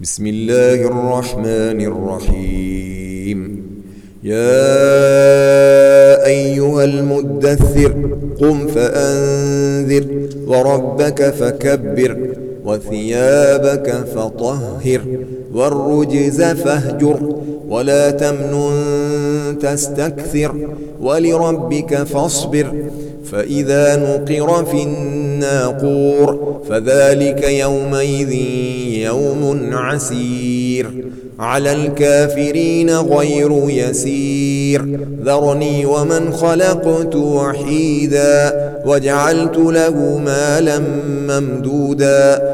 بسم الله الرحمن الرحيم. يا أيها المدثر قم فأنذر وربك فكبر. وثيابك فطهر والرجز فاهجر ولا تمنن تستكثر ولربك فاصبر فإذا نقر في الناقور فذلك يومئذ يوم عسير على الكافرين غير يسير ذرني ومن خلقت وحيدا وجعلت له مالا ممدودا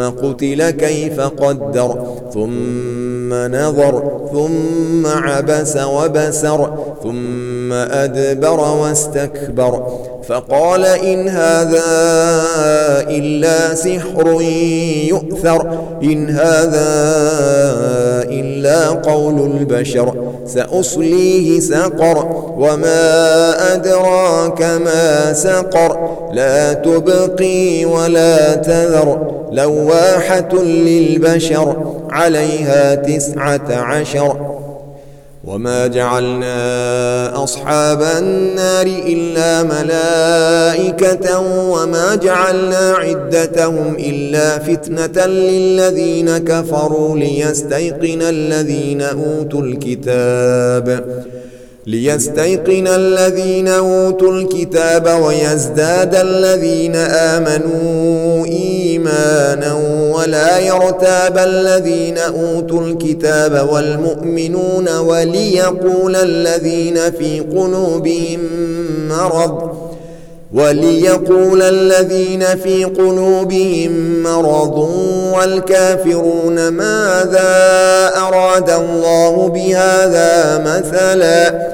قتل كيف قدر ثم نظر ثم عبس وبسر ثم أدبر واستكبر. فقال إن هذا إلا سحر يؤثر إن هذا إلا قول البشر سأصليه سقر وما أدراك ما سقر لا تبقي ولا تذر لواحة للبشر عليها تسعة عشر. وما جعلنا أصحاب النار إلا ملائكة وما جعلنا عدتهم إلا فتنة للذين كفروا ليستيقن الذين أوتوا الكتاب ليستيقن الذين أوتوا الكتاب ويزداد الذين آمنوا إيمانا ولا يرتاب الذين أوتوا الكتاب والمؤمنون وليقول الذين في قلوبهم مرض وليقول الذين في قلوبهم مرض والكافرون ماذا أراد الله بهذا مثلا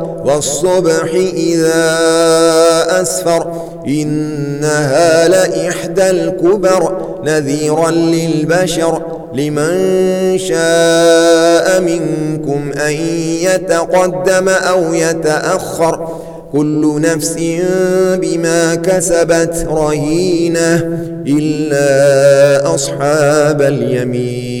والصبح إذا أسفر إنها لإحدى الكبر نذيرا للبشر لمن شاء منكم أن يتقدم أو يتأخر كل نفس بما كسبت رهينة إلا أصحاب اليمين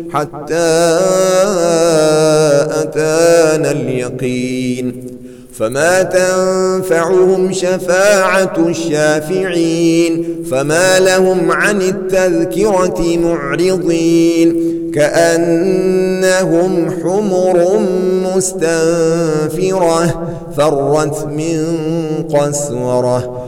حتى أتانا اليقين. فما تنفعهم شفاعة الشافعين فما لهم عن التذكرة معرضين. كأنهم حمر مستنفرة فرت من قسورة.